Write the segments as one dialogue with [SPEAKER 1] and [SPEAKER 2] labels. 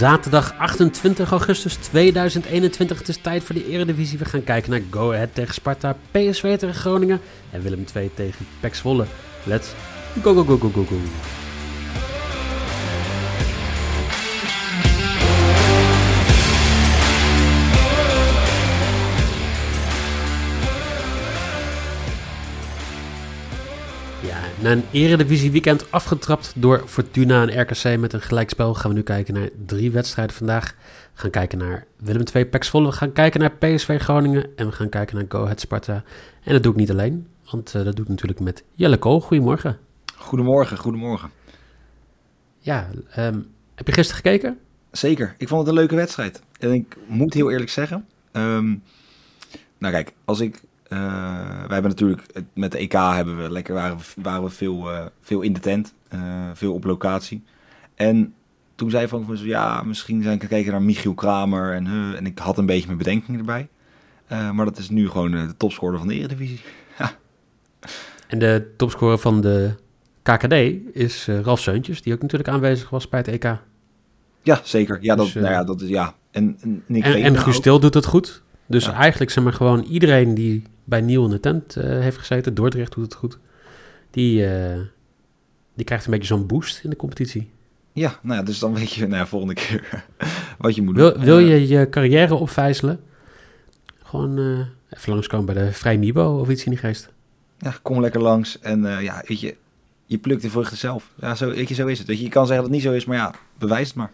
[SPEAKER 1] zaterdag 28 augustus 2021. Het is tijd voor de Eredivisie. We gaan kijken naar Go Ahead tegen Sparta, PSV tegen Groningen en Willem II tegen PEC Zwolle. Let's go, go, go, go, go, go. Na een eredivisie weekend afgetrapt door Fortuna en RKC met een gelijkspel gaan we nu kijken naar drie wedstrijden vandaag. We gaan kijken naar Willem II, Zwolle, we gaan kijken naar PSV Groningen en we gaan kijken naar Go Ahead Sparta. En dat doe ik niet alleen, want uh, dat doe ik natuurlijk met Jelle Kool. Goedemorgen.
[SPEAKER 2] Goedemorgen, goedemorgen.
[SPEAKER 1] Ja, um, heb je gisteren gekeken?
[SPEAKER 2] Zeker, ik vond het een leuke wedstrijd. En ik moet heel eerlijk zeggen, um, nou kijk, als ik wij hebben natuurlijk met de EK hebben we lekker waren we, waren we veel, uh, veel in de tent, uh, veel op locatie. En toen zei Frank van zo, ja, misschien zijn ik gekeken naar Michiel Kramer en en ik had een beetje mijn bedenkingen erbij. maar dat is nu gewoon de topscorer van de Eredivisie. ja.
[SPEAKER 1] En de topscorer van de KKD is Ralf Seuntjes, die ook natuurlijk aanwezig was bij het EK.
[SPEAKER 2] Ja, zeker. Ja, dat, dus, nou ja, dat is ja. En, en,
[SPEAKER 1] en, en, Guus Til doet het goed. Dus ja. eigenlijk zeg maar gewoon iedereen die bij Nieuw in de tent uh, heeft gezeten, Dordrecht doet het goed, die, uh, die krijgt een beetje zo'n boost in de competitie.
[SPEAKER 2] Ja, nou ja, dus dan weet je nou ja, volgende keer wat je moet
[SPEAKER 1] wil,
[SPEAKER 2] doen.
[SPEAKER 1] Wil je je carrière opvijzelen? Gewoon uh, even langskomen bij de Vrij Mibo of iets in die geest.
[SPEAKER 2] Ja, kom lekker langs en ja, weet je, je plukt de vruchten zelf. Ja, zo, weet je, zo is het. Weet je, je kan zeggen dat het niet zo is, maar ja, bewijs het maar.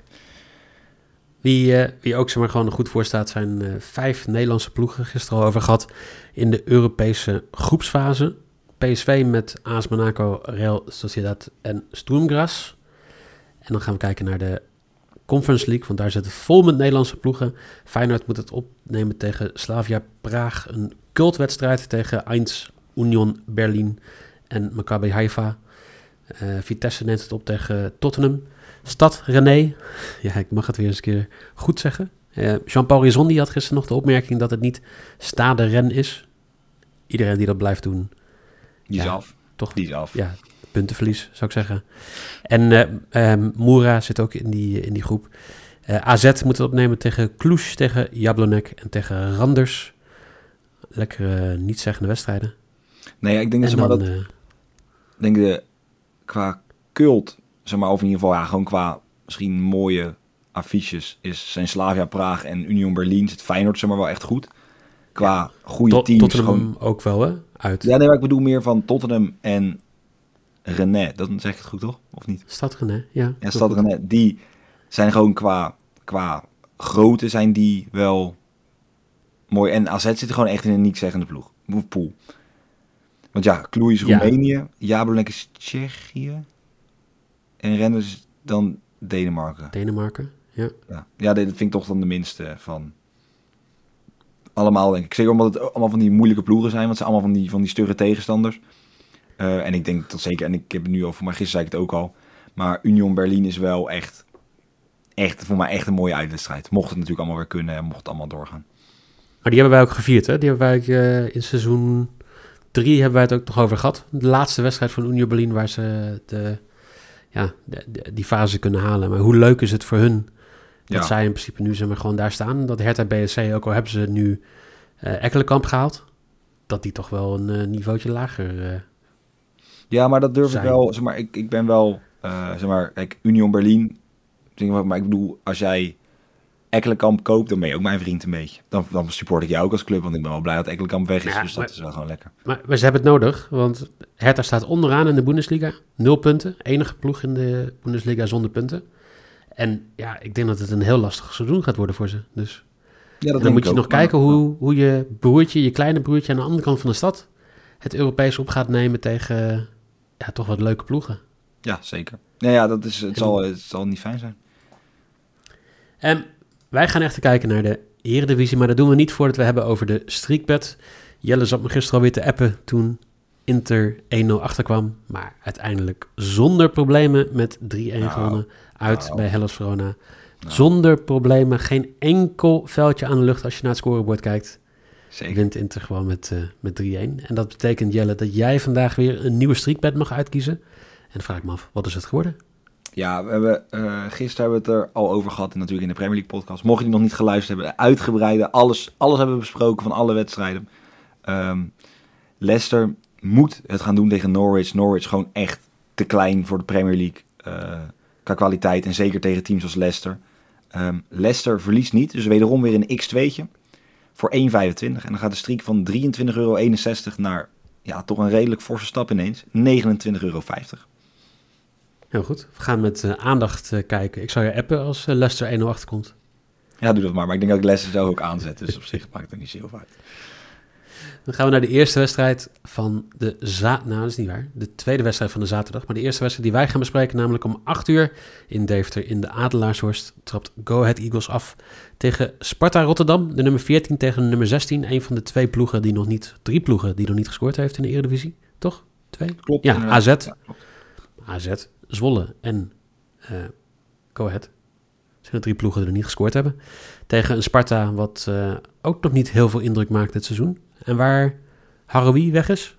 [SPEAKER 1] Wie, uh, wie ook zeg maar, gewoon goed voor staat, zijn uh, vijf Nederlandse ploegen. Gisteren al over gehad in de Europese groepsfase. PSV met AS Monaco, Real Sociedad en Sturmgras. En dan gaan we kijken naar de Conference League, want daar zit het vol met Nederlandse ploegen. Feyenoord moet het opnemen tegen Slavia Praag. Een cultwedstrijd tegen Eins, Union Berlin en Maccabi Haifa. Uh, Vitesse neemt het op tegen Tottenham. Stad René. Ja, ik mag het weer eens een keer goed zeggen. Uh, Jean-Paul Rizon had gisteren nog de opmerking dat het niet Stade Ren is. Iedereen die dat blijft doen.
[SPEAKER 2] Die is af.
[SPEAKER 1] Toch,
[SPEAKER 2] die is af.
[SPEAKER 1] Ja, puntenverlies zou ik zeggen. En uh, um, Moura zit ook in die, in die groep. Uh, AZ moet het opnemen tegen Cluj, tegen Jablonek en tegen Randers. Lekkere niet-zeggende wedstrijden.
[SPEAKER 2] Nee, ik denk dat, maar dat... denk de, qua cult zeg maar, of in ieder geval ja, gewoon qua misschien mooie affiches, is zijn Slavia Praag en Union Berlin zit Feyenoord zeg maar wel echt goed. Qua goede Tot, teams.
[SPEAKER 1] Tottenham
[SPEAKER 2] gewoon...
[SPEAKER 1] ook wel, hè? Uit.
[SPEAKER 2] Ja, nee, maar ik bedoel meer van Tottenham en René. Dat zeg ik het goed, toch? Of niet?
[SPEAKER 1] Stad René, ja.
[SPEAKER 2] Ja, Stad René. Die zijn gewoon qua, qua grootte zijn die wel mooi. En AZ zit gewoon echt in een niet-zeggende ploeg. Pool. Want ja, Kloei is Roemenië. Ja. Jablonec is Tsjechië. En Renders dan Denemarken.
[SPEAKER 1] Denemarken, ja.
[SPEAKER 2] Ja, ja dat vind ik toch dan de minste van allemaal, denk ik. Zeker omdat het allemaal van die moeilijke ploegen zijn. Want het zijn allemaal van die, van die stugge tegenstanders. Uh, en ik denk dat zeker, en ik heb het nu over, maar gisteren zei ik het ook al. Maar Union Berlin is wel echt, echt voor mij echt een mooie uitwedstrijd. Mocht het natuurlijk allemaal weer kunnen en mocht het allemaal doorgaan.
[SPEAKER 1] Maar die hebben wij ook gevierd, hè? Die hebben wij uh, in seizoen drie hebben wij het ook nog over gehad. De laatste wedstrijd van Union Berlin waar ze de ja, de, de, die fase kunnen halen. Maar hoe leuk is het voor hun dat ja. zij in principe nu zeg maar, gewoon daar staan. Dat Hertha BSC, ook al hebben ze nu uh, Ekkelenkamp gehaald, dat die toch wel een uh, niveautje lager uh,
[SPEAKER 2] Ja, maar dat durf zijn. ik wel. Zeg maar, ik, ik ben wel, zeg maar, kijk, Union Berlin. Maar ik bedoel, als jij Ekkelenkamp koopt, dan ben je ook mijn vriend een beetje. Dan, dan support ik jou ook als club, want ik ben wel blij dat Ekkelenkamp weg is. Ja, dus dat
[SPEAKER 1] maar,
[SPEAKER 2] is wel gewoon lekker.
[SPEAKER 1] Maar, maar, ze hebben het nodig, want Hertha staat onderaan in de Bundesliga. Nul punten. Enige ploeg in de Bundesliga zonder punten. En ja, ik denk dat het een heel lastig seizoen gaat worden voor ze. Dus ja, dat dan moet je ook, nog maar, kijken hoe, hoe je broertje, je kleine broertje aan de andere kant van de stad... het Europees op gaat nemen tegen ja, toch wat leuke ploegen.
[SPEAKER 2] Ja, zeker. Ja, ja dat is, het, zal, het zal niet fijn zijn.
[SPEAKER 1] En wij gaan echt kijken naar de Eredivisie, maar dat doen we niet voordat we hebben over de streakbed. Jelle zat me gisteren alweer te appen toen Inter 1-0 achterkwam, maar uiteindelijk zonder problemen met 3-1 nou, gewonnen uit nou, bij Hellas Verona. Nou. Zonder problemen, geen enkel veldje aan de lucht als je naar het scorebord kijkt.
[SPEAKER 2] Zeker.
[SPEAKER 1] Wint Inter gewoon met, uh, met 3-1. En dat betekent, Jelle, dat jij vandaag weer een nieuwe streakbed mag uitkiezen. En dan vraag ik me af, wat is het geworden?
[SPEAKER 2] Ja, we hebben, uh, gisteren hebben we het er al over gehad, natuurlijk in de Premier League podcast. Mocht je die nog niet geluisterd hebben, uitgebreide, alles, alles hebben we besproken van alle wedstrijden. Um, Leicester moet het gaan doen tegen Norwich. Norwich gewoon echt te klein voor de Premier League uh, qua kwaliteit en zeker tegen teams als Leicester. Um, Leicester verliest niet, dus wederom weer een x2'tje voor 1,25. En dan gaat de streak van 23,61 euro naar ja, toch een redelijk forse stap ineens, 29,50 euro.
[SPEAKER 1] Heel goed. We gaan met uh, aandacht uh, kijken. Ik zal je appen als uh, Leicester 1-0 achterkomt.
[SPEAKER 2] Ja, doe dat maar. Maar ik denk dat ik Leicester zo ook aanzet. Dus op zich maakt het niet zo uit.
[SPEAKER 1] Dan gaan we naar de eerste wedstrijd van de zaterdag. Nou, dat is niet waar. De tweede wedstrijd van de zaterdag. Maar de eerste wedstrijd die wij gaan bespreken, namelijk om 8 uur in Deventer in de Adelaarshorst, trapt Go Ahead Eagles af tegen Sparta Rotterdam. De nummer 14 tegen de nummer 16. Een van de twee ploegen die nog niet, drie ploegen die nog niet gescoord heeft in de Eredivisie. Toch? Twee?
[SPEAKER 2] Klopt.
[SPEAKER 1] Ja, AZ. Ja, AZ, Zwolle en uh, Go Ahead. zijn de drie ploegen die er niet gescoord hebben. Tegen een Sparta wat uh, ook nog niet heel veel indruk maakt dit seizoen. En waar Haroui weg is?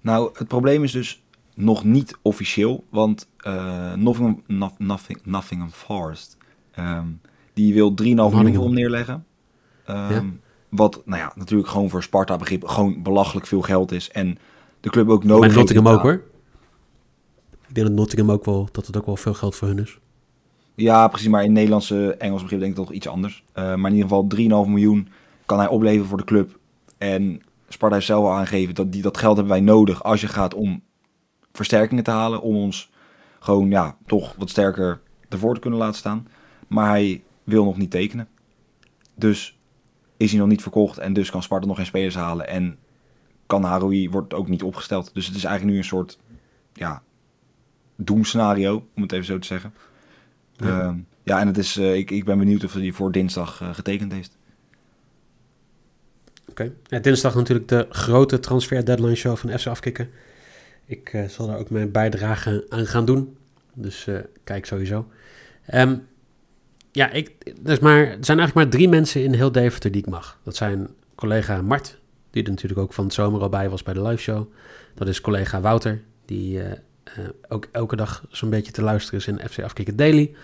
[SPEAKER 2] Nou, het probleem is dus nog niet officieel. Want uh, Nottingham, Nothing, Nottingham Forest, um, die wil 3,5 miljoen hem neerleggen. Um, ja. Wat, nou ja, natuurlijk gewoon voor Sparta begrip gewoon belachelijk veel geld is. En de club ook nodig
[SPEAKER 1] heeft. Nottingham ook hoor. Ik denk dat Nottingham ook wel, dat het ook wel veel geld voor hun is.
[SPEAKER 2] Ja, precies. Maar in Nederlandse Engels begrip denk ik toch iets anders. Uh, maar in ieder geval 3,5 miljoen kan hij opleveren voor de club. En Sparta heeft zelf al aangegeven dat die, dat geld hebben wij nodig als je gaat om versterkingen te halen. Om ons gewoon ja, toch wat sterker ervoor te kunnen laten staan. Maar hij wil nog niet tekenen. Dus is hij nog niet verkocht en dus kan Sparta nog geen spelers halen. En kan Haroui wordt ook niet opgesteld. Dus het is eigenlijk nu een soort ja, doemscenario, om het even zo te zeggen. Ja, uh, ja en het is, uh, ik, ik ben benieuwd of hij voor dinsdag uh, getekend heeft.
[SPEAKER 1] Oké. Okay. Ja, dinsdag natuurlijk de grote transfer deadline show van FC Afkikken. Ik uh, zal daar ook mijn bijdrage aan gaan doen. Dus kijk sowieso. Um, ja, ik, dus maar, er zijn eigenlijk maar drie mensen in heel Deventer die ik mag. Dat zijn collega Mart, die er natuurlijk ook van het zomer al bij was bij de live show. Dat is collega Wouter, die uh, ook elke dag zo'n beetje te luisteren is in FC Afkikken Daily.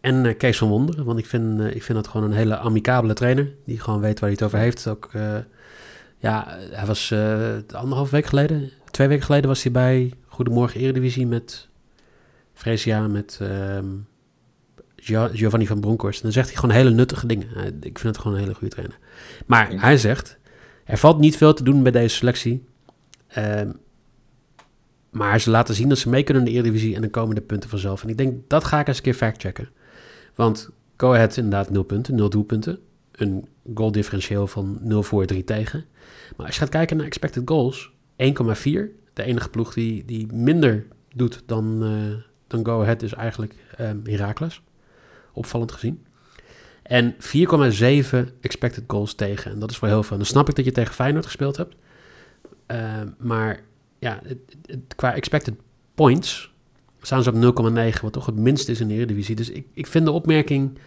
[SPEAKER 1] En uh, Kees van Wonderen, want ik vind, uh, ik vind dat gewoon een hele amicabele trainer. Die gewoon weet waar hij het over heeft. Ook, ja, hij was anderhalf week geleden, twee weken geleden was hij bij Goedemorgen Eredivisie met Fresia, met ehm, Giovanni van Bronckhorst. En dan zegt hij gewoon hele nuttige dingen. ik vind het gewoon een hele goede trainer. Maar hij zegt, er valt niet veel te doen bij deze selectie. Ehm, maar ze laten zien dat ze mee kunnen in de Eredivisie en dan komen de punten vanzelf. En ik denk, dat ga ik eens een keer factchecken. Want Go Ahead inderdaad 0 punten, 0 doelpunten. Een goal differentieel van 0 voor 3 tegen. Maar als je gaat kijken naar expected goals, 1,4. De enige ploeg die, die minder doet dan, uh, dan Go Ahead is eigenlijk um, Heracles. Opvallend gezien. En 4,7 expected goals tegen. En dat is wel heel veel. Dan snap ik dat je tegen Feyenoord gespeeld hebt. Uh, maar ja, het, qua expected points staan ze op 0,9, wat toch het minst is in de Eredivisie. Dus ik, ik vind de opmerking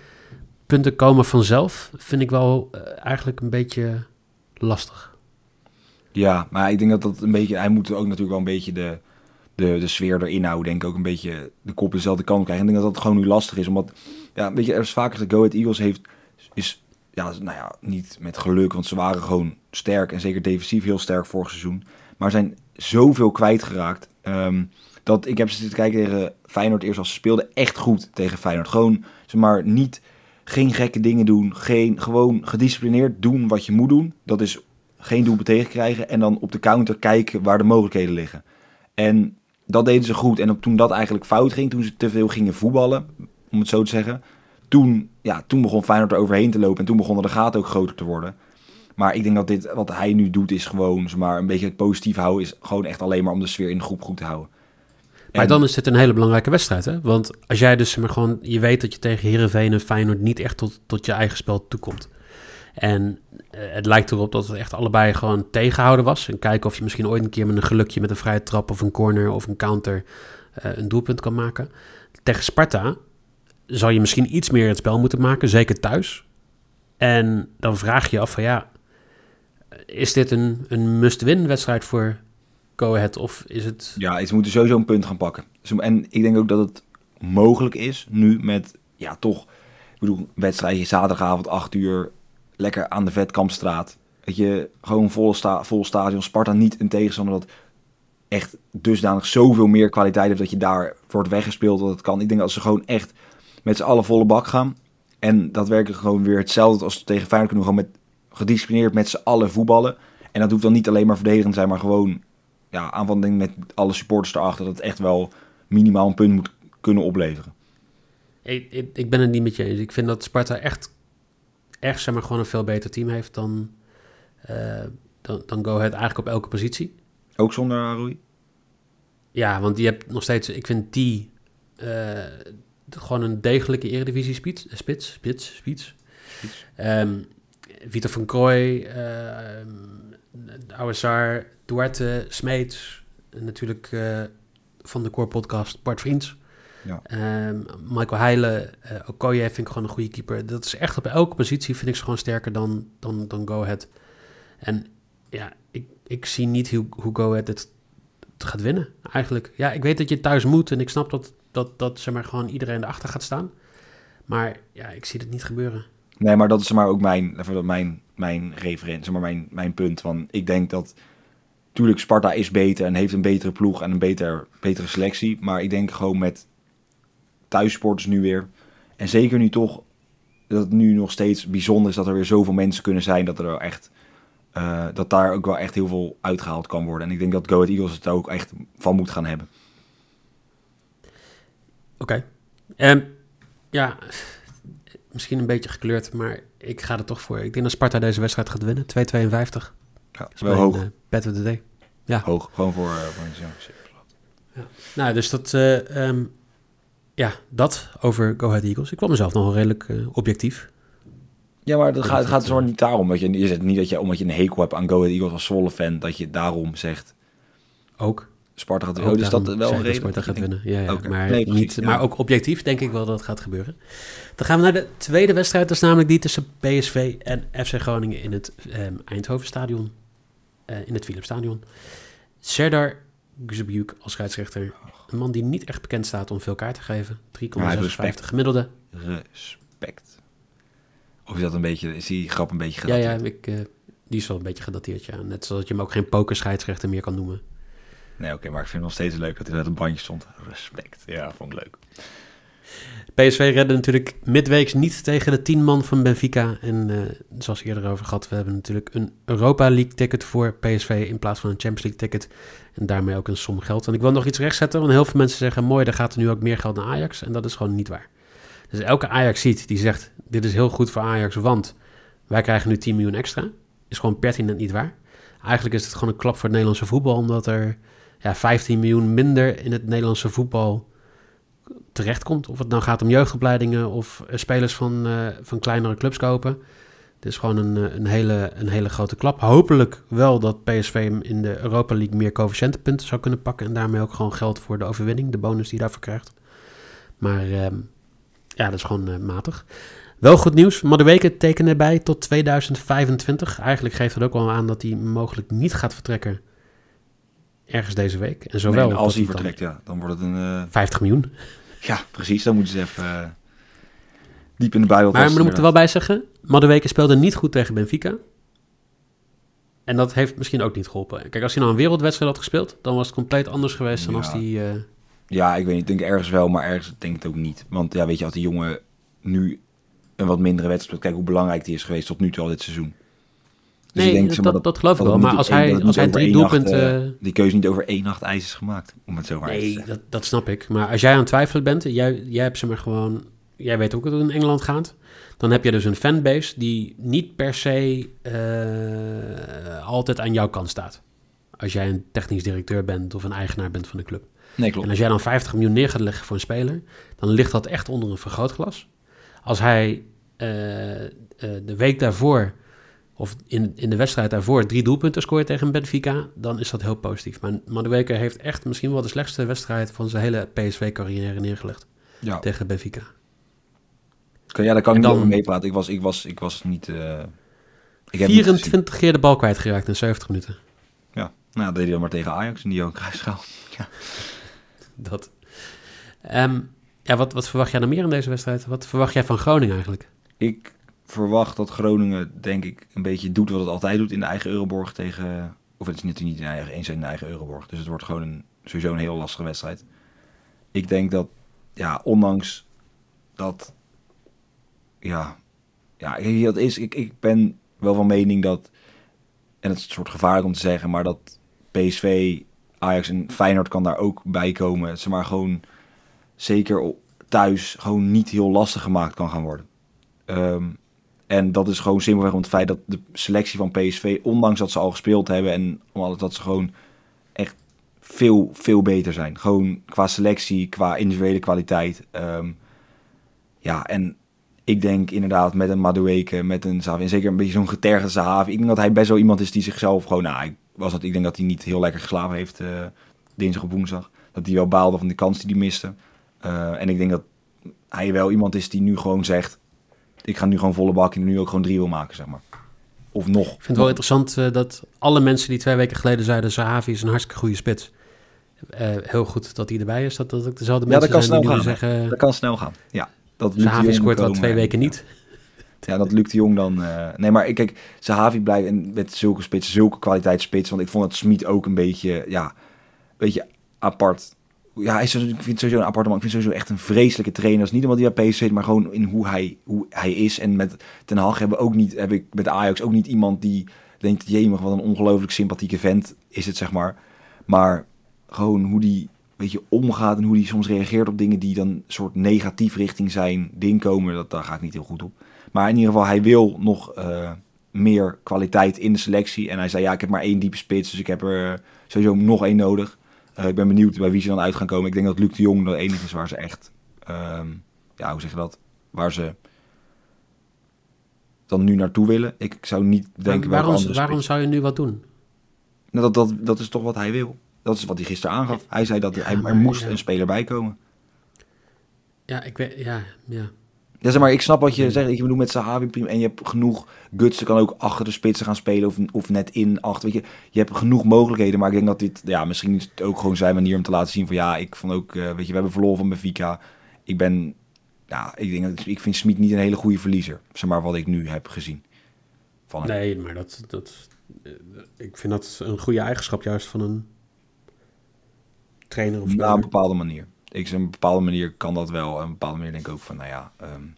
[SPEAKER 1] punten komen vanzelf, vind ik wel uh, eigenlijk een beetje lastig.
[SPEAKER 2] Ja, maar ik denk dat dat een beetje, hij moet ook natuurlijk wel een beetje de, de, de sfeer erin houden, denk ik ook een beetje de kop dezelfde kant krijgen. Ik denk dat dat gewoon nu lastig is, omdat, ja, weet je, er is vaker de Go Ahead Eagles heeft, is, ja, nou ja, niet met geluk, want ze waren gewoon sterk en zeker defensief heel sterk vorig seizoen, maar zijn zoveel kwijtgeraakt. Um, dat ik heb ze zitten kijken tegen Feyenoord eerst als ze speelden echt goed tegen Feyenoord. Gewoon, zeg maar, niet, geen gekke dingen doen. Geen, gewoon gedisciplineerd doen wat je moet doen. Dat is geen doelpunt tegenkrijgen en dan op de counter kijken waar de mogelijkheden liggen. En dat deden ze goed. En toen dat eigenlijk fout ging, toen ze te veel gingen voetballen, om het zo te zeggen. Toen, ja, toen begon Feyenoord er overheen te lopen en toen begonnen de gaten ook groter te worden. Maar ik denk dat dit, wat hij nu doet, is gewoon zeg maar, een beetje het positief houden. Is gewoon echt alleen maar om de sfeer in de groep goed te houden.
[SPEAKER 1] Maar dan is dit een hele belangrijke wedstrijd, hè? Want als jij dus maar gewoon, je weet dat je tegen Herenveen en Feyenoord niet echt tot, tot je eigen spel toekomt. En uh, het lijkt erop dat het echt allebei gewoon tegenhouden was. En kijken of je misschien ooit een keer met een gelukje met een vrije trap of een corner of een counter uh, een doelpunt kan maken. Tegen Sparta zou je misschien iets meer het spel moeten maken, zeker thuis. En dan vraag je je af van ja, is dit een, een must-win wedstrijd voor Go Ahead of is het...
[SPEAKER 2] Ja, ze moeten sowieso een punt gaan pakken. En ik denk ook dat het mogelijk is nu met, ja toch, ik bedoel, wedstrijdje zaterdagavond 8 uur, lekker aan de Vetkampstraat. Weet je, gewoon vol, sta, vol stadion. Sparta niet een tegenstander dat echt dusdanig zoveel meer kwaliteit heeft dat je daar wordt weggespeeld dat het kan. Ik denk dat ze gewoon echt met z'n allen volle bak gaan. En dat werkt gewoon weer hetzelfde als tegen Feyenoord kunnen gewoon met gedisciplineerd met z'n allen voetballen. En dat hoeft dan niet alleen maar verdedigend te zijn, maar gewoon ja, aanvallen met alle supporters erachter. Dat het echt wel minimaal een punt moet kunnen opleveren.
[SPEAKER 1] Ik, ik, ik ben het niet met je eens. Ik vind dat Sparta echt, echt zeg maar, gewoon een veel beter team heeft dan, uh, dan, dan Go Ahead eigenlijk op elke positie.
[SPEAKER 2] Ook zonder Arui?
[SPEAKER 1] Ja, want je hebt nog steeds, ik vind die uh, gewoon een degelijke eredivisie spits, spits, spits, spits. Um, Vitor van Krooi, uh, Ouassar, Duarte, Smeets, natuurlijk uh, van de Core Podcast Bart Vriends. Ja. Um, Michael Heijlen, uh, Okoye vind ik gewoon een goede keeper. Dat is echt op elke positie vind ik ze gewoon sterker dan, dan, dan Go Ahead. En ja, ik, ik zie niet hoe, hoe Go Ahead het, het gaat winnen eigenlijk. Ja, ik weet dat je thuis moet en ik snap dat, dat, dat zeg maar, gewoon iedereen erachter gaat staan. Maar ja, ik zie het niet gebeuren.
[SPEAKER 2] Nee, maar dat is maar ook mijn, mijn, mijn referentie, maar mijn, mijn punt. Want ik denk dat, natuurlijk Sparta is beter en heeft een betere ploeg en een beter, betere selectie. Maar ik denk gewoon met thuissporters nu weer. En zeker nu toch, dat het nu nog steeds bijzonder is dat er weer zoveel mensen kunnen zijn. Dat er echt, uh, dat daar ook wel echt heel veel uitgehaald kan worden. En ik denk dat Go Ahead Eagles het ook echt van moet gaan hebben.
[SPEAKER 1] Oké. Okay. Um, ja, misschien een beetje gekleurd, maar ik ga er toch voor. Ik denk dat Sparta deze wedstrijd gaat winnen. 2,52.
[SPEAKER 2] Ja, wel hoog. Uh,
[SPEAKER 1] Bed of the day. Ja.
[SPEAKER 2] Hoog, gewoon voor, uh, voor een
[SPEAKER 1] ja. Nou, dus dat, uh, um, ja, dat over Go Ahead Eagles. Ik kwam mezelf nog wel redelijk objectief.
[SPEAKER 2] Ja, maar het gaat, het gaat er niet daarom. Dat je, je zegt niet dat je, omdat je een hekel hebt aan Go Ahead Eagles als Zwolle fan, dat je daarom zegt...
[SPEAKER 1] Ook.
[SPEAKER 2] Sparta gaat winnen. Oh, dus dat wel een reden?
[SPEAKER 1] Sparta gaat winnen, ja, ja. Okay. Maar, nee, niet, ja. maar ook objectief denk ik wel dat het gaat gebeuren. Dan gaan we naar de tweede wedstrijd. Dat is namelijk die tussen PSV en FC Groningen in het um, Eindhovenstadion. Uh, in het Philipsstadion. Serdar Guzebjuk als scheidsrechter. Een man die niet echt bekend staat om veel kaart te geven. 3,56 gemiddelde.
[SPEAKER 2] Respect. Of is dat een beetje, is die grap een beetje
[SPEAKER 1] gedateerd? Ja, ja, ik, uh, die is wel een beetje gedateerd, ja. Net zoals je hem ook geen pokerscheidsrechter meer kan noemen.
[SPEAKER 2] Nee, oké, maar ik vind het nog steeds leuk dat hij met een bandje stond. Respect. Ja, vond ik leuk.
[SPEAKER 1] PSV redde natuurlijk midweeks niet tegen de 10 man van Benfica. En uh, zoals eerder over gehad, we hebben natuurlijk een Europa League ticket voor PSV in plaats van een Champions League ticket. En daarmee ook een som geld. En ik wil nog iets rechtzetten, want heel veel mensen zeggen, mooi, dan gaat er nu ook meer geld naar Ajax. En dat is gewoon niet waar. Dus elke Ajax ziet die zegt, dit is heel goed voor Ajax, want wij krijgen nu 10 miljoen extra. Is gewoon pertinent niet waar. Eigenlijk is het gewoon een klap voor het Nederlandse voetbal, omdat er ja, 15 miljoen minder in het Nederlandse voetbal terechtkomt. Of het nou gaat om jeugdopleidingen of eh, spelers van, uh, van kleinere clubs kopen. Het is gewoon een, eh, een, hele, een hele grote klap. Hopelijk wel dat PSV in de Europa League meer coëfficiëntenpunten zou kunnen pakken. En daarmee ook gewoon geld voor de overwinning, de bonus die daarvoor krijgt. Maar uh, ja, dat is gewoon matig. Wel goed nieuws. Madueke tekenen erbij tot 2025. Eigenlijk geeft dat ook wel aan dat hij mogelijk niet gaat vertrekken ergens deze week. En zowel
[SPEAKER 2] nee, als hij vertrekt, ja, dan wordt het een... Uh...
[SPEAKER 1] 50 miljoen.
[SPEAKER 2] Ja, precies. Dan moeten ze even uh, diep in de Bijbel
[SPEAKER 1] Maar we moeten er wel bij zeggen, Madueke speelde niet goed tegen Benfica. En dat heeft misschien ook niet geholpen. Kijk, als hij nou een wereldwedstrijd had gespeeld, dan was het compleet anders geweest dan als hij... Uh...
[SPEAKER 2] Ja, ik weet niet. Ik denk ergens wel, maar ergens denk ik het ook niet. Want ja, weet je, als die jongen nu een wat mindere wedstrijd speelt, kijk hoe belangrijk die is geweest tot nu toe al dit seizoen.
[SPEAKER 1] Dus nee, denk, dat, dat, dat, geloof ik wel. Maar als hij, als hij drie doelpunten...
[SPEAKER 2] Uh, die keuze niet over één nacht ijs is gemaakt, om het zo maar
[SPEAKER 1] nee, te zeggen. Dat, dat snap ik. Maar als jij aan het twijfelen bent, jij, jij hebt ze maar gewoon... Jij weet ook hoe het in Engeland gaat. Dan heb je dus een fanbase die niet per se uh, altijd aan jouw kant staat. Als jij een technisch directeur bent of een eigenaar bent van de club.
[SPEAKER 2] Nee, klopt.
[SPEAKER 1] En als jij dan 50 miljoen neer gaat leggen voor een speler, dan ligt dat echt onder een vergrootglas. Als hij uh, de week daarvoor of in, in de wedstrijd daarvoor drie doelpunten scoort tegen Benfica, dan is dat heel positief. Maar Madueke heeft echt misschien wel de slechtste wedstrijd van zijn hele PSV-carrière neergelegd ja. tegen Benfica.
[SPEAKER 2] Ja, daar kan ik dan, niet over meepraten. Ik was, ik was, ik was niet... Uh,
[SPEAKER 1] ik 24 keer de bal kwijtgeraakt in 70 minuten.
[SPEAKER 2] Ja, nou dat deed hij dan maar tegen Ajax in die ook kruisschaal. Ja.
[SPEAKER 1] Dat. Um, Ja, wat, wat verwacht jij dan meer in deze wedstrijd? Wat verwacht jij van Groningen eigenlijk?
[SPEAKER 2] Ik verwacht dat Groningen, denk ik, een beetje doet wat het altijd doet in de eigen Euroborg tegen... Of het is natuurlijk niet in eigen, eens in de eigen Euroborg. Dus het wordt gewoon sowieso een heel lastige wedstrijd. Ik denk dat, ja, ondanks dat... Ja, ja dat is, ik, ik ben wel van mening dat... En het is een soort gevaarlijk om te zeggen, maar dat PSV, Ajax en Feyenoord kan daar ook bij komen. Ze maar gewoon zeker thuis gewoon niet heel lastig gemaakt kan gaan worden. Ehm, en dat is gewoon simpelweg om het feit dat de selectie van PSV, ondanks dat ze al gespeeld hebben en omdat dat ze gewoon echt veel, veel beter zijn. Gewoon qua selectie, qua individuele kwaliteit. Ehm, ja, en ik denk inderdaad met een Madueke, met een Zavi, en zeker een beetje zo'n getergde Zahavi. Ik denk dat hij best wel iemand is die zichzelf gewoon, nou, ik, was dat, ik denk dat hij niet heel lekker geslapen heeft uh, dinsdag of woensdag. Dat hij wel baalde van de kans die hij miste. Uh, en ik denk dat hij wel iemand is die nu gewoon zegt, ik ga nu gewoon volle bak en nu ook gewoon drie wil maken, zeg maar. Of nog. Ik
[SPEAKER 1] vind het wel interessant uh, dat alle mensen die twee weken geleden zeiden, Zahavi is een hartstikke goede spits. heel goed dat hij erbij is, dat dat ook dezelfde
[SPEAKER 2] ja,
[SPEAKER 1] mensen
[SPEAKER 2] dat kan
[SPEAKER 1] zijn
[SPEAKER 2] snel
[SPEAKER 1] die
[SPEAKER 2] gaan.
[SPEAKER 1] zeggen...
[SPEAKER 2] Dat kan snel gaan, ja.
[SPEAKER 1] Dat Zahavi scoort al twee weken niet.
[SPEAKER 2] Ja, dat lukt de Jong dan. Uh, nee, maar ik kijk, Zahavi blijft met zulke spits, zulke kwaliteit spits. Want ik vond het Smit ook een beetje, ja, een beetje apart. Ja, hij is, ik vind sowieso een aparte man. Ik vind sowieso echt een vreselijke trainer. Dat is niet omdat hij bij PSV zit, maar gewoon in hoe hij, hoe hij is. En met Ten Hag hebben ook niet, heb ik met Ajax ook niet iemand die denkt, jemig, wat een ongelooflijk sympathieke vent is het, zeg maar. Maar gewoon hoe die weet je, omgaat en hoe die soms reageert op dingen die dan soort negatief richting zijn ding komen, dat, daar ga ik niet heel goed op. Maar in ieder geval, hij wil nog uh, meer kwaliteit in de selectie. En hij zei, ja, ik heb maar één diepe spits, dus ik heb er sowieso nog één nodig. Uh, ik ben benieuwd bij wie ze dan uit gaan komen. Ik denk dat Luc de Jong de enige is waar ze echt, uh, ja, hoe zeg je dat, waar ze dan nu naartoe willen. Ik zou niet denken...
[SPEAKER 1] Maar waarom, waarom zou je nu wat doen?
[SPEAKER 2] Nou, dat, dat, dat is toch wat hij wil. Dat is wat hij gisteren aangaf. Hij zei dat hij, er moest een speler bij komen.
[SPEAKER 1] Ja, ik weet, ja, ja.
[SPEAKER 2] Ja, zeg maar, ik snap wat je zegt. Ik bedoel, met Sahabi prima. En je hebt genoeg... Gutsen kan ook achter de spitsen gaan spelen of, of net in, achter. Weet je, je hebt genoeg mogelijkheden. Maar ik denk dat dit... Ja, misschien is het ook gewoon zijn manier om te laten zien van... Ja, ik vond ook... Uh, weet je, we hebben verloren van Benfica. Ik ben... Ja, ik, denk dat, ik vind Smit niet een hele goede verliezer. Zeg maar, wat ik nu heb gezien.
[SPEAKER 1] Van nee, maar dat, dat... Ik vind dat een goede eigenschap juist van een trainer of
[SPEAKER 2] op een bepaalde manier. Ik op een bepaalde manier kan dat wel. En op een bepaalde manier denk ik ook van, nou ja... Um,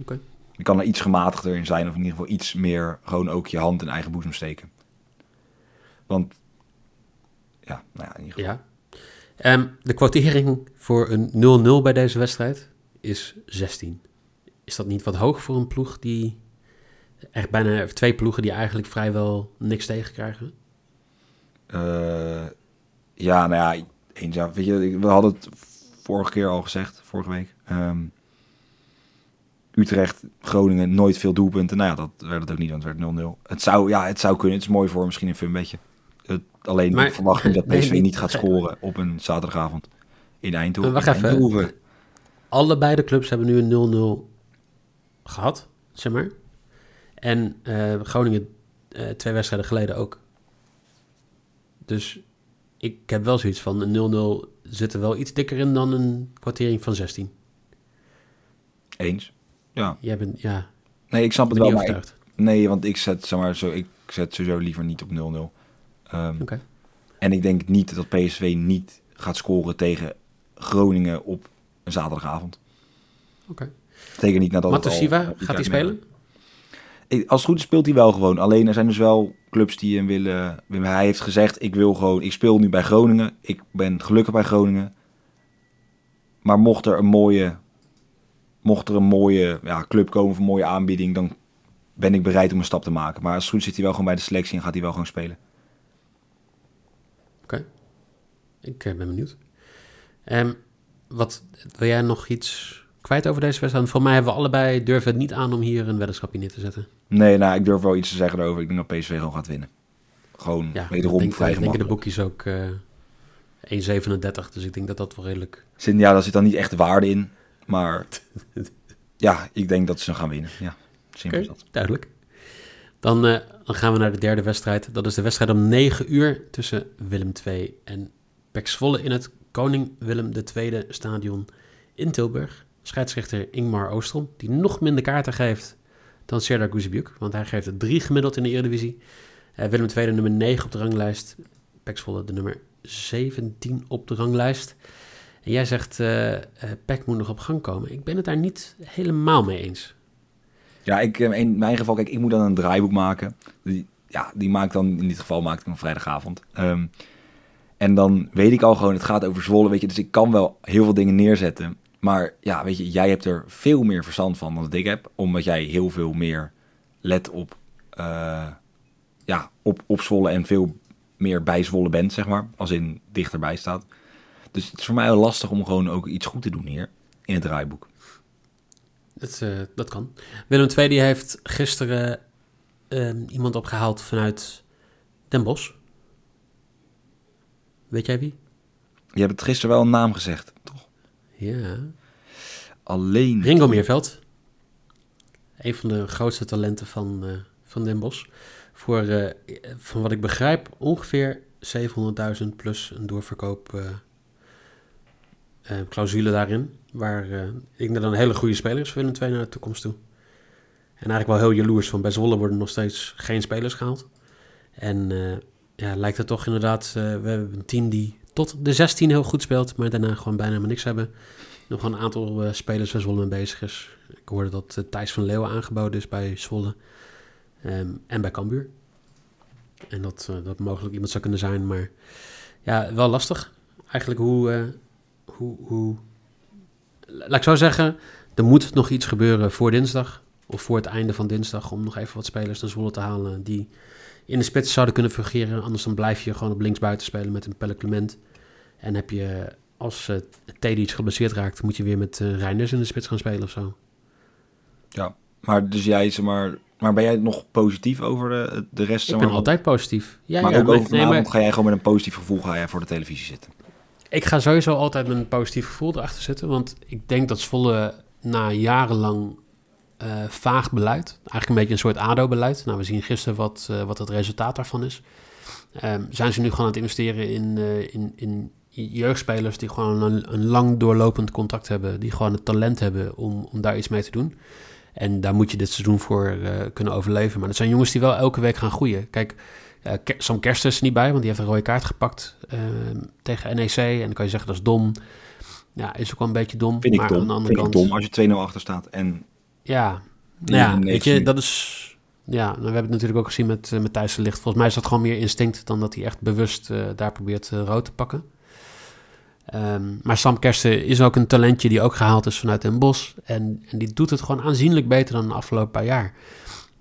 [SPEAKER 1] okay.
[SPEAKER 2] Je kan er iets gematigder in zijn. Of in ieder geval iets meer gewoon ook je hand in eigen boezem steken. Want... Ja, nou ja, in ieder geval.
[SPEAKER 1] Ja. Um, de kwartering voor een 0-0 bij deze wedstrijd is 16. Is dat niet wat hoog voor een ploeg die... Echt bijna twee ploegen die eigenlijk vrijwel niks tegenkrijgen?
[SPEAKER 2] Uh, ja, nou ja, eens, ja, weet je, we hadden het vorige keer al gezegd, vorige week. Um, Utrecht, Groningen, nooit veel doelpunten. Nou ja, dat werd het ook niet, want het werd 0-0. Het zou, ja, het zou kunnen. Het is mooi voor misschien een funbedje. Het, alleen maar, ik verwacht niet dat PSV nee, niet gaat scoren op een zaterdagavond in Eindhoven.
[SPEAKER 1] Wacht even. Eindhoven. Allebei de clubs hebben nu een 0-0 gehad, zeg maar. En uh, Groningen uh, twee wedstrijden geleden ook. Dus ik heb wel zoiets van een 0-0 zit er wel iets dikker in dan een kwartering van 16.
[SPEAKER 2] Eens. Ja.
[SPEAKER 1] Jij bent, ja.
[SPEAKER 2] Nee, ik snap het wel, maar ik, nee, want ik zet, zeg maar, zo, ik zet sowieso liever niet op 0-0. Um,
[SPEAKER 1] Oké. Okay.
[SPEAKER 2] En ik denk niet dat PSV niet gaat scoren tegen Groningen op een zaterdagavond.
[SPEAKER 1] Oké. Okay.
[SPEAKER 2] Zeker niet nadat
[SPEAKER 1] Matosiva, gaat hij spelen?
[SPEAKER 2] Als goed speelt hij wel gewoon. Alleen er zijn dus wel clubs die hem willen. Hij heeft gezegd: ik wil gewoon. Ik speel nu bij Groningen. Ik ben gelukkig bij Groningen. Maar mocht er een mooie, mocht er een mooie ja, club komen of een mooie aanbieding, dan ben ik bereid om een stap te maken. Maar als goed zit hij wel gewoon bij de selectie en gaat hij wel gewoon spelen.
[SPEAKER 1] Oké, ik eh, ben benieuwd. Um, wat wil jij nog iets kwijt over deze wedstrijd? Voor mij hebben we allebei durven het niet aan om hier een weddenschapje neer te zetten.
[SPEAKER 2] Nee, nou, ik durf wel iets te zeggen erover. Ik denk dat PSV gewoon gaat winnen. Gewoon ja, wederom denk, vrij
[SPEAKER 1] Ik denk de boekjes ook uh, eh, 1,37. Dus ik denk dat dat wel redelijk...
[SPEAKER 2] Zin, ja, daar zit dan niet echt waarde in. Maar ja, ik denk dat ze gaan winnen. Ja, simpel okay, dat.
[SPEAKER 1] Duidelijk. Dan, uh, dan gaan we naar de derde wedstrijd. Dat is de wedstrijd om 9 uur tussen Willem II en Pek Zwolle in het Koning Willem II stadion in Tilburg. Scheidsrechter Ingmar Oostrom, die nog minder kaarten geeft dan Serdar Guzebujuk. Want hij geeft er drie gemiddeld in de Eredivisie. Uh, Willem II nummer 9 op de ranglijst. Pek Zwolle de nummer 17 op de ranglijst. En jij zegt, uh, Pek moet nog op gang komen. Ik ben het daar niet helemaal mee eens.
[SPEAKER 2] Ja, ik, in mijn geval, kijk, ik moet dan een draaiboek maken. Ja, die maakt dan, in dit geval maak ik een vrijdagavond. Um, en dan weet ik al gewoon, het gaat over Zwolle, weet je. Dus ik kan wel heel veel dingen neerzetten. Maar ja, weet je, jij hebt er veel meer verstand van dan dat ik heb. Omdat jij heel veel meer let op, uh, ja, op, op Zwolle en veel meer bij Zwolle bent, zeg maar. Als in dichterbij staat. Dus het is voor mij heel lastig om gewoon ook iets goed te doen hier in het draaiboek.
[SPEAKER 1] Dat, uh, dat kan. Willem II die heeft gisteren uh, iemand opgehaald vanuit Den Bosch. Weet jij wie?
[SPEAKER 2] Je hebt het gisteren wel een naam gezegd?
[SPEAKER 1] Ja.
[SPEAKER 2] Alleen.
[SPEAKER 1] Ringo Meerveld. Een van de grootste talenten van, uh, van Den Bosch. Voor, uh, van wat ik begrijp, ongeveer 700.000 plus een doorverkoop uh, clausule daarin. Waar ik denk dan een hele goede speler is voor II naar de toekomst toe. En eigenlijk wel heel jaloers van bij Zwolle worden nog steeds geen spelers gehaald. En ja, lijkt het toch inderdaad, we hebben een team die tot de 16 heel goed speelt, maar daarna gewoon bijna helemaal niks hebben. Nog een aantal uh, spelers waar Zwolle bezig is. Ik hoorde dat uh, Thijs van Leeuwen aangeboden is bij Zwolle um, en bij Cambuur. En dat, dat mogelijk iemand zou kunnen zijn, maar ja, wel lastig. Eigenlijk hoe, hoe, hoe... Laat ik zo zeggen, er moet nog iets gebeuren voor dinsdag. Of voor het einde van dinsdag om nog even wat spelers naar Zwolle te halen die in de spits zouden kunnen fungeren. Anders dan blijf je gewoon op linksbuiten spelen met een Pelle Clement. En heb je, als uh, Teddy iets geblesseerd raakt, moet je weer met uh, Reinders in de spits gaan spelen of zo.
[SPEAKER 2] Ja, maar dus jij, zeg maar, maar ben jij nog positief over de, de rest?
[SPEAKER 1] Ik ben altijd positief.
[SPEAKER 2] Ja, maar ja, ook over nee, maar... ga jij gewoon met een positief gevoel ga jij voor de televisie zitten?
[SPEAKER 1] Ik ga sowieso altijd met een positief gevoel erachter zitten. Want ik denk dat Zwolle na jarenlang uh, vaag beleid. Eigenlijk een beetje een soort ADO-beleid. Nou, we zien gisteren wat, uh, wat het resultaat daarvan is. Um, zijn ze nu gewoon aan het investeren in, uh, in, in jeugdspelers die gewoon een, een, lang doorlopend contact hebben. Die gewoon het talent hebben om, om daar iets mee te doen. En daar moet je dit seizoen voor kunnen overleven. Maar dat zijn jongens die wel elke week gaan groeien. Kijk, Sam Kersten is er niet bij, want die heeft een rode kaart gepakt ehm, tegen NEC. En dan kan je zeggen dat is dom. Ja, is ook wel een beetje dom.
[SPEAKER 2] Vind ik dom. Aan de andere Vind kant... ik dom als je 2-0 achter staat en
[SPEAKER 1] ja, ja weet je, dat is... Ja, we hebben het natuurlijk ook gezien met, uh, met Thijs de Licht. Volgens mij is dat gewoon meer instinct dan dat hij echt bewust uh, daar probeert uh, rood te pakken. Um, maar Sam Kersten is ook een talentje die ook gehaald is vanuit Den Bosch. En, en die doet het gewoon aanzienlijk beter dan de afgelopen paar jaar.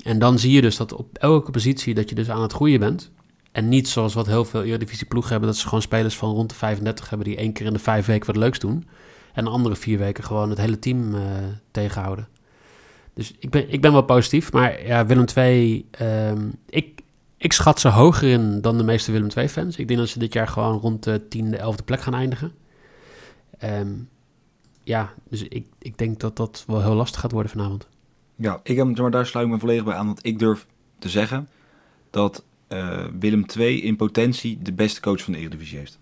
[SPEAKER 1] En dan zie je dus dat op elke positie dat je dus aan het groeien bent. En niet zoals wat heel veel Eredivisie ploegen hebben, dat ze gewoon spelers van rond de 35 hebben die één keer in de vijf weken wat leuks doen. En de andere vier weken gewoon het hele team tegenhouden. Dus ik ben, ik ben wel positief. Maar ja, Willem II, um, ik, ik schat ze hoger in dan de meeste Willem II-fans. Ik denk dat ze dit jaar gewoon rond de tiende, elfde plek gaan eindigen. Um, ja, dus ik, ik denk dat dat wel heel lastig gaat worden vanavond.
[SPEAKER 2] Ja, ik heb, maar daar sluit ik me volledig bij aan. Want ik durf te zeggen dat uh, Willem II in potentie de beste coach van de Eredivisie heeft.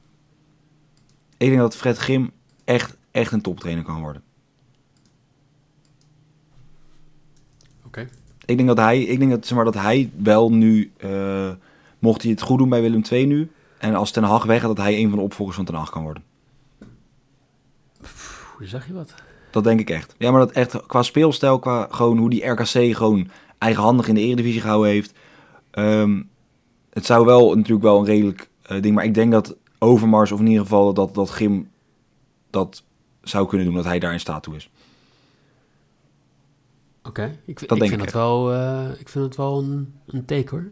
[SPEAKER 2] Ik denk dat Fred Grim echt, echt een toptrainer kan worden. Ik denk dat hij, ik denk dat, zeg maar, dat hij wel nu, uh, mocht hij het goed doen bij Willem II nu, en als Ten Hag weg dat hij een van de opvolgers van Ten Hag kan worden.
[SPEAKER 1] Hoe zeg je wat?
[SPEAKER 2] Dat denk ik echt. Ja, maar dat echt qua speelstijl, qua gewoon hoe die RKC gewoon eigenhandig in de Eredivisie gehouden heeft. Um, het zou wel natuurlijk wel een redelijk uh, ding, maar ik denk dat Overmars, of in ieder geval dat, dat Gim dat zou kunnen doen, dat hij daar in staat toe is.
[SPEAKER 1] Oké, ik, ik, vind het wel, uh, ik vind het wel een, een teken hoor.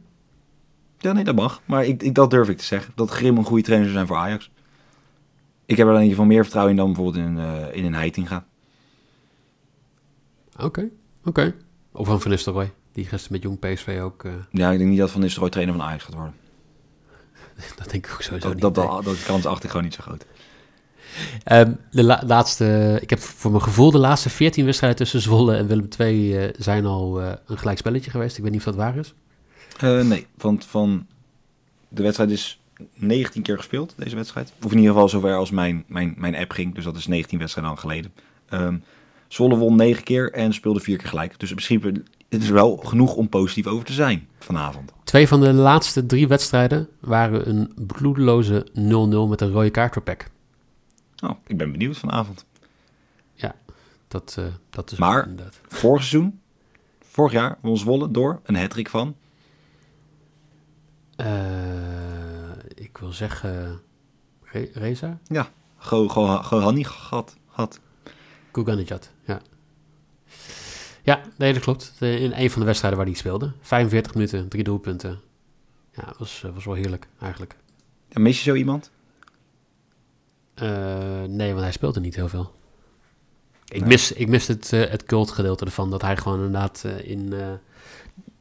[SPEAKER 2] Ja, nee, dat mag. Maar ik, ik, dat durf ik te zeggen. Dat Grim een goede trainer zou zijn voor Ajax. Ik heb er in ieder geval meer vertrouwen in dan bijvoorbeeld in, uh, in een Heitinga.
[SPEAKER 1] Oké, oké. Okay. Of een Van Nistelrooy, die gisteren met Jong PSV ook... Uh...
[SPEAKER 2] Ja, ik denk niet dat Van Nistelrooy trainer van Ajax gaat worden.
[SPEAKER 1] dat denk ik ook sowieso
[SPEAKER 2] dat,
[SPEAKER 1] niet.
[SPEAKER 2] Dat, dat, dat kans achter gewoon niet zo groot.
[SPEAKER 1] Um, de la laatste, ik heb voor mijn gevoel de laatste 14 wedstrijden tussen Zwolle en Willem II uh, zijn al uh, een gelijk spelletje geweest. Ik weet niet of dat waar is.
[SPEAKER 2] Uh, nee, want van de wedstrijd is 19 keer gespeeld, deze wedstrijd. Of in ieder geval zover als mijn, mijn, mijn app ging. Dus dat is 19 wedstrijden al geleden. Ehm Zwolle won negen keer en speelde vier keer gelijk. Dus in principe het is wel genoeg om positief over te zijn vanavond.
[SPEAKER 1] Twee van de laatste drie wedstrijden waren een bloedeloze 0-0 met een rode kaart voor PEC.
[SPEAKER 2] Oh, ik ben benieuwd vanavond.
[SPEAKER 1] Dat, uh, dat is
[SPEAKER 2] Maar-
[SPEAKER 1] inderdaad.
[SPEAKER 2] Vorig seizoen, vorig jaar, won Zwolle door een hattrick van.
[SPEAKER 1] Eh, ik wil zeggen... Re Reza?
[SPEAKER 2] Go, go, Gohani gat. gat.
[SPEAKER 1] Guganijad, ja. Ja, nee, dat klopt. In een van de wedstrijden waar hij speelde. 45 minuten, drie doelpunten. Ja, dat was, eh, was wel heerlijk, eigenlijk.
[SPEAKER 2] En mis je zo iemand?
[SPEAKER 1] Eh, nee, want hij speelde niet heel veel. Ik
[SPEAKER 2] Nee.
[SPEAKER 1] mis, ik mis het, eh, het cult gedeelte ervan. Dat hij gewoon inderdaad eh, in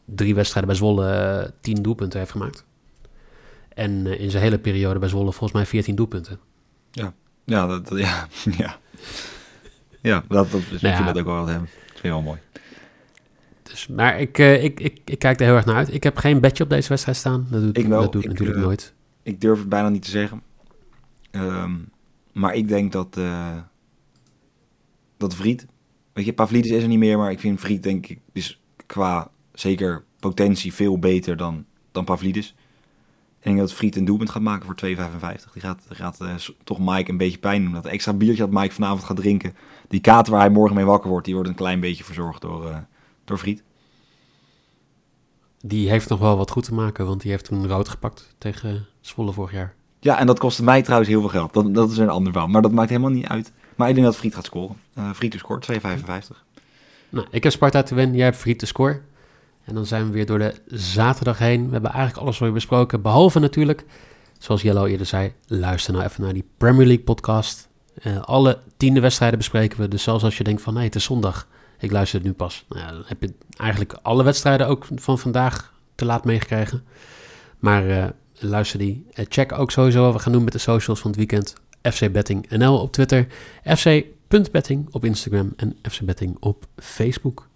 [SPEAKER 1] drie wedstrijden bij Zwolle 10 doelpunten heeft gemaakt. En in zijn hele periode bij Zwolle volgens mij 14 doelpunten.
[SPEAKER 2] Ja, dat, dat- ja, ja. Ja, dat, dat, ik
[SPEAKER 1] Nou ja.
[SPEAKER 2] dat ook wel hebben. Dat vind ik wel mooi.
[SPEAKER 1] Dus, maar ik, ik, ik, ik kijk er heel erg naar uit. Ik heb geen bedje op deze wedstrijd staan. Dat ik,
[SPEAKER 2] wel.
[SPEAKER 1] dat doe ik, natuurlijk nooit.
[SPEAKER 2] Ik durf het bijna niet te zeggen. Ehm, maar ik denk dat, eh dat Vriet... Weet je, Pavlidis is er niet meer, maar ik vind Vriet denk ik is qua zeker potentie veel beter dan, dan Pavlidis. Ik denk dat Vriet een doelpunt gaat maken voor 2,55. Die gaat, gaat eh, toch Mike een beetje pijn doen. Dat extra biertje dat Mike vanavond gaat drinken. Die kater waar hij morgen mee wakker wordt, die wordt een klein beetje verzorgd door, eh door Vriet.
[SPEAKER 1] Die heeft nog wel wat goed te maken, want die heeft toen rood gepakt tegen Zwolle vorig jaar.
[SPEAKER 2] Ja, en dat kostte mij trouwens heel veel geld. Dat, dat is een ander verhaal. Maar dat maakt helemaal niet uit. Maar ik denk dat Friet gaat scoren. Eh Friet scoort 2,55.
[SPEAKER 1] Nou, ik heb Sparta te winnen, jij hebt Friet te score. En dan zijn we weer door de zaterdag heen. We hebben eigenlijk alles weer besproken, behalve natuurlijk, zoals Jelle al eerder zei, luister nou even naar die Premier League podcast. Eh, alle tiende wedstrijden bespreken we, dus zelfs als je denkt van nee, het is zondag, ik luister het nu pas. Nou dan heb je eigenlijk alle wedstrijden ook van vandaag te laat meegekregen. Maar eh, luister die. Eh, check ook sowieso wat we gaan doen met de socials van het weekend. FC Betting NL op Twitter, FC.betting op Instagram en FC Betting op Facebook.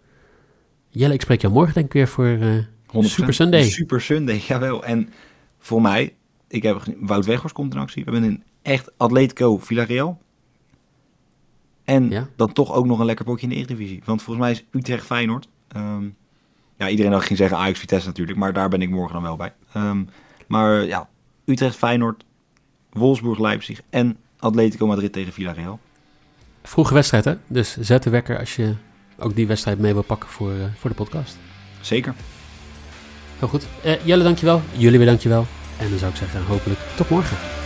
[SPEAKER 1] Jelle, ik spreek jou morgen denk ik weer voor
[SPEAKER 2] 100%.
[SPEAKER 1] Super Sunday.
[SPEAKER 2] Super Sunday, jawel. En voor mij, ik heb Wout Weghorst komt in actie. We hebben een echt Atletico Villarreal. En
[SPEAKER 1] Ja.
[SPEAKER 2] dan toch ook nog een lekker potje in de Eredivisie. Want volgens mij is Utrecht Feyenoord. Ehm, ja, iedereen had ging zeggen Ajax Vitesse natuurlijk, maar daar ben ik morgen dan wel bij. Ehm, maar ja, Utrecht Feyenoord, Wolfsburg Leipzig en Atletico Madrid tegen Villarreal.
[SPEAKER 1] vroege wedstrijd hè. Dus zet de wekker als je ook die wedstrijd mee wil pakken voor, eh, voor de podcast.
[SPEAKER 2] Zeker.
[SPEAKER 1] Heel goed. Eh, Jelle, dankjewel. Jullie weer dankjewel. En dan zou ik zeggen, hopelijk tot morgen.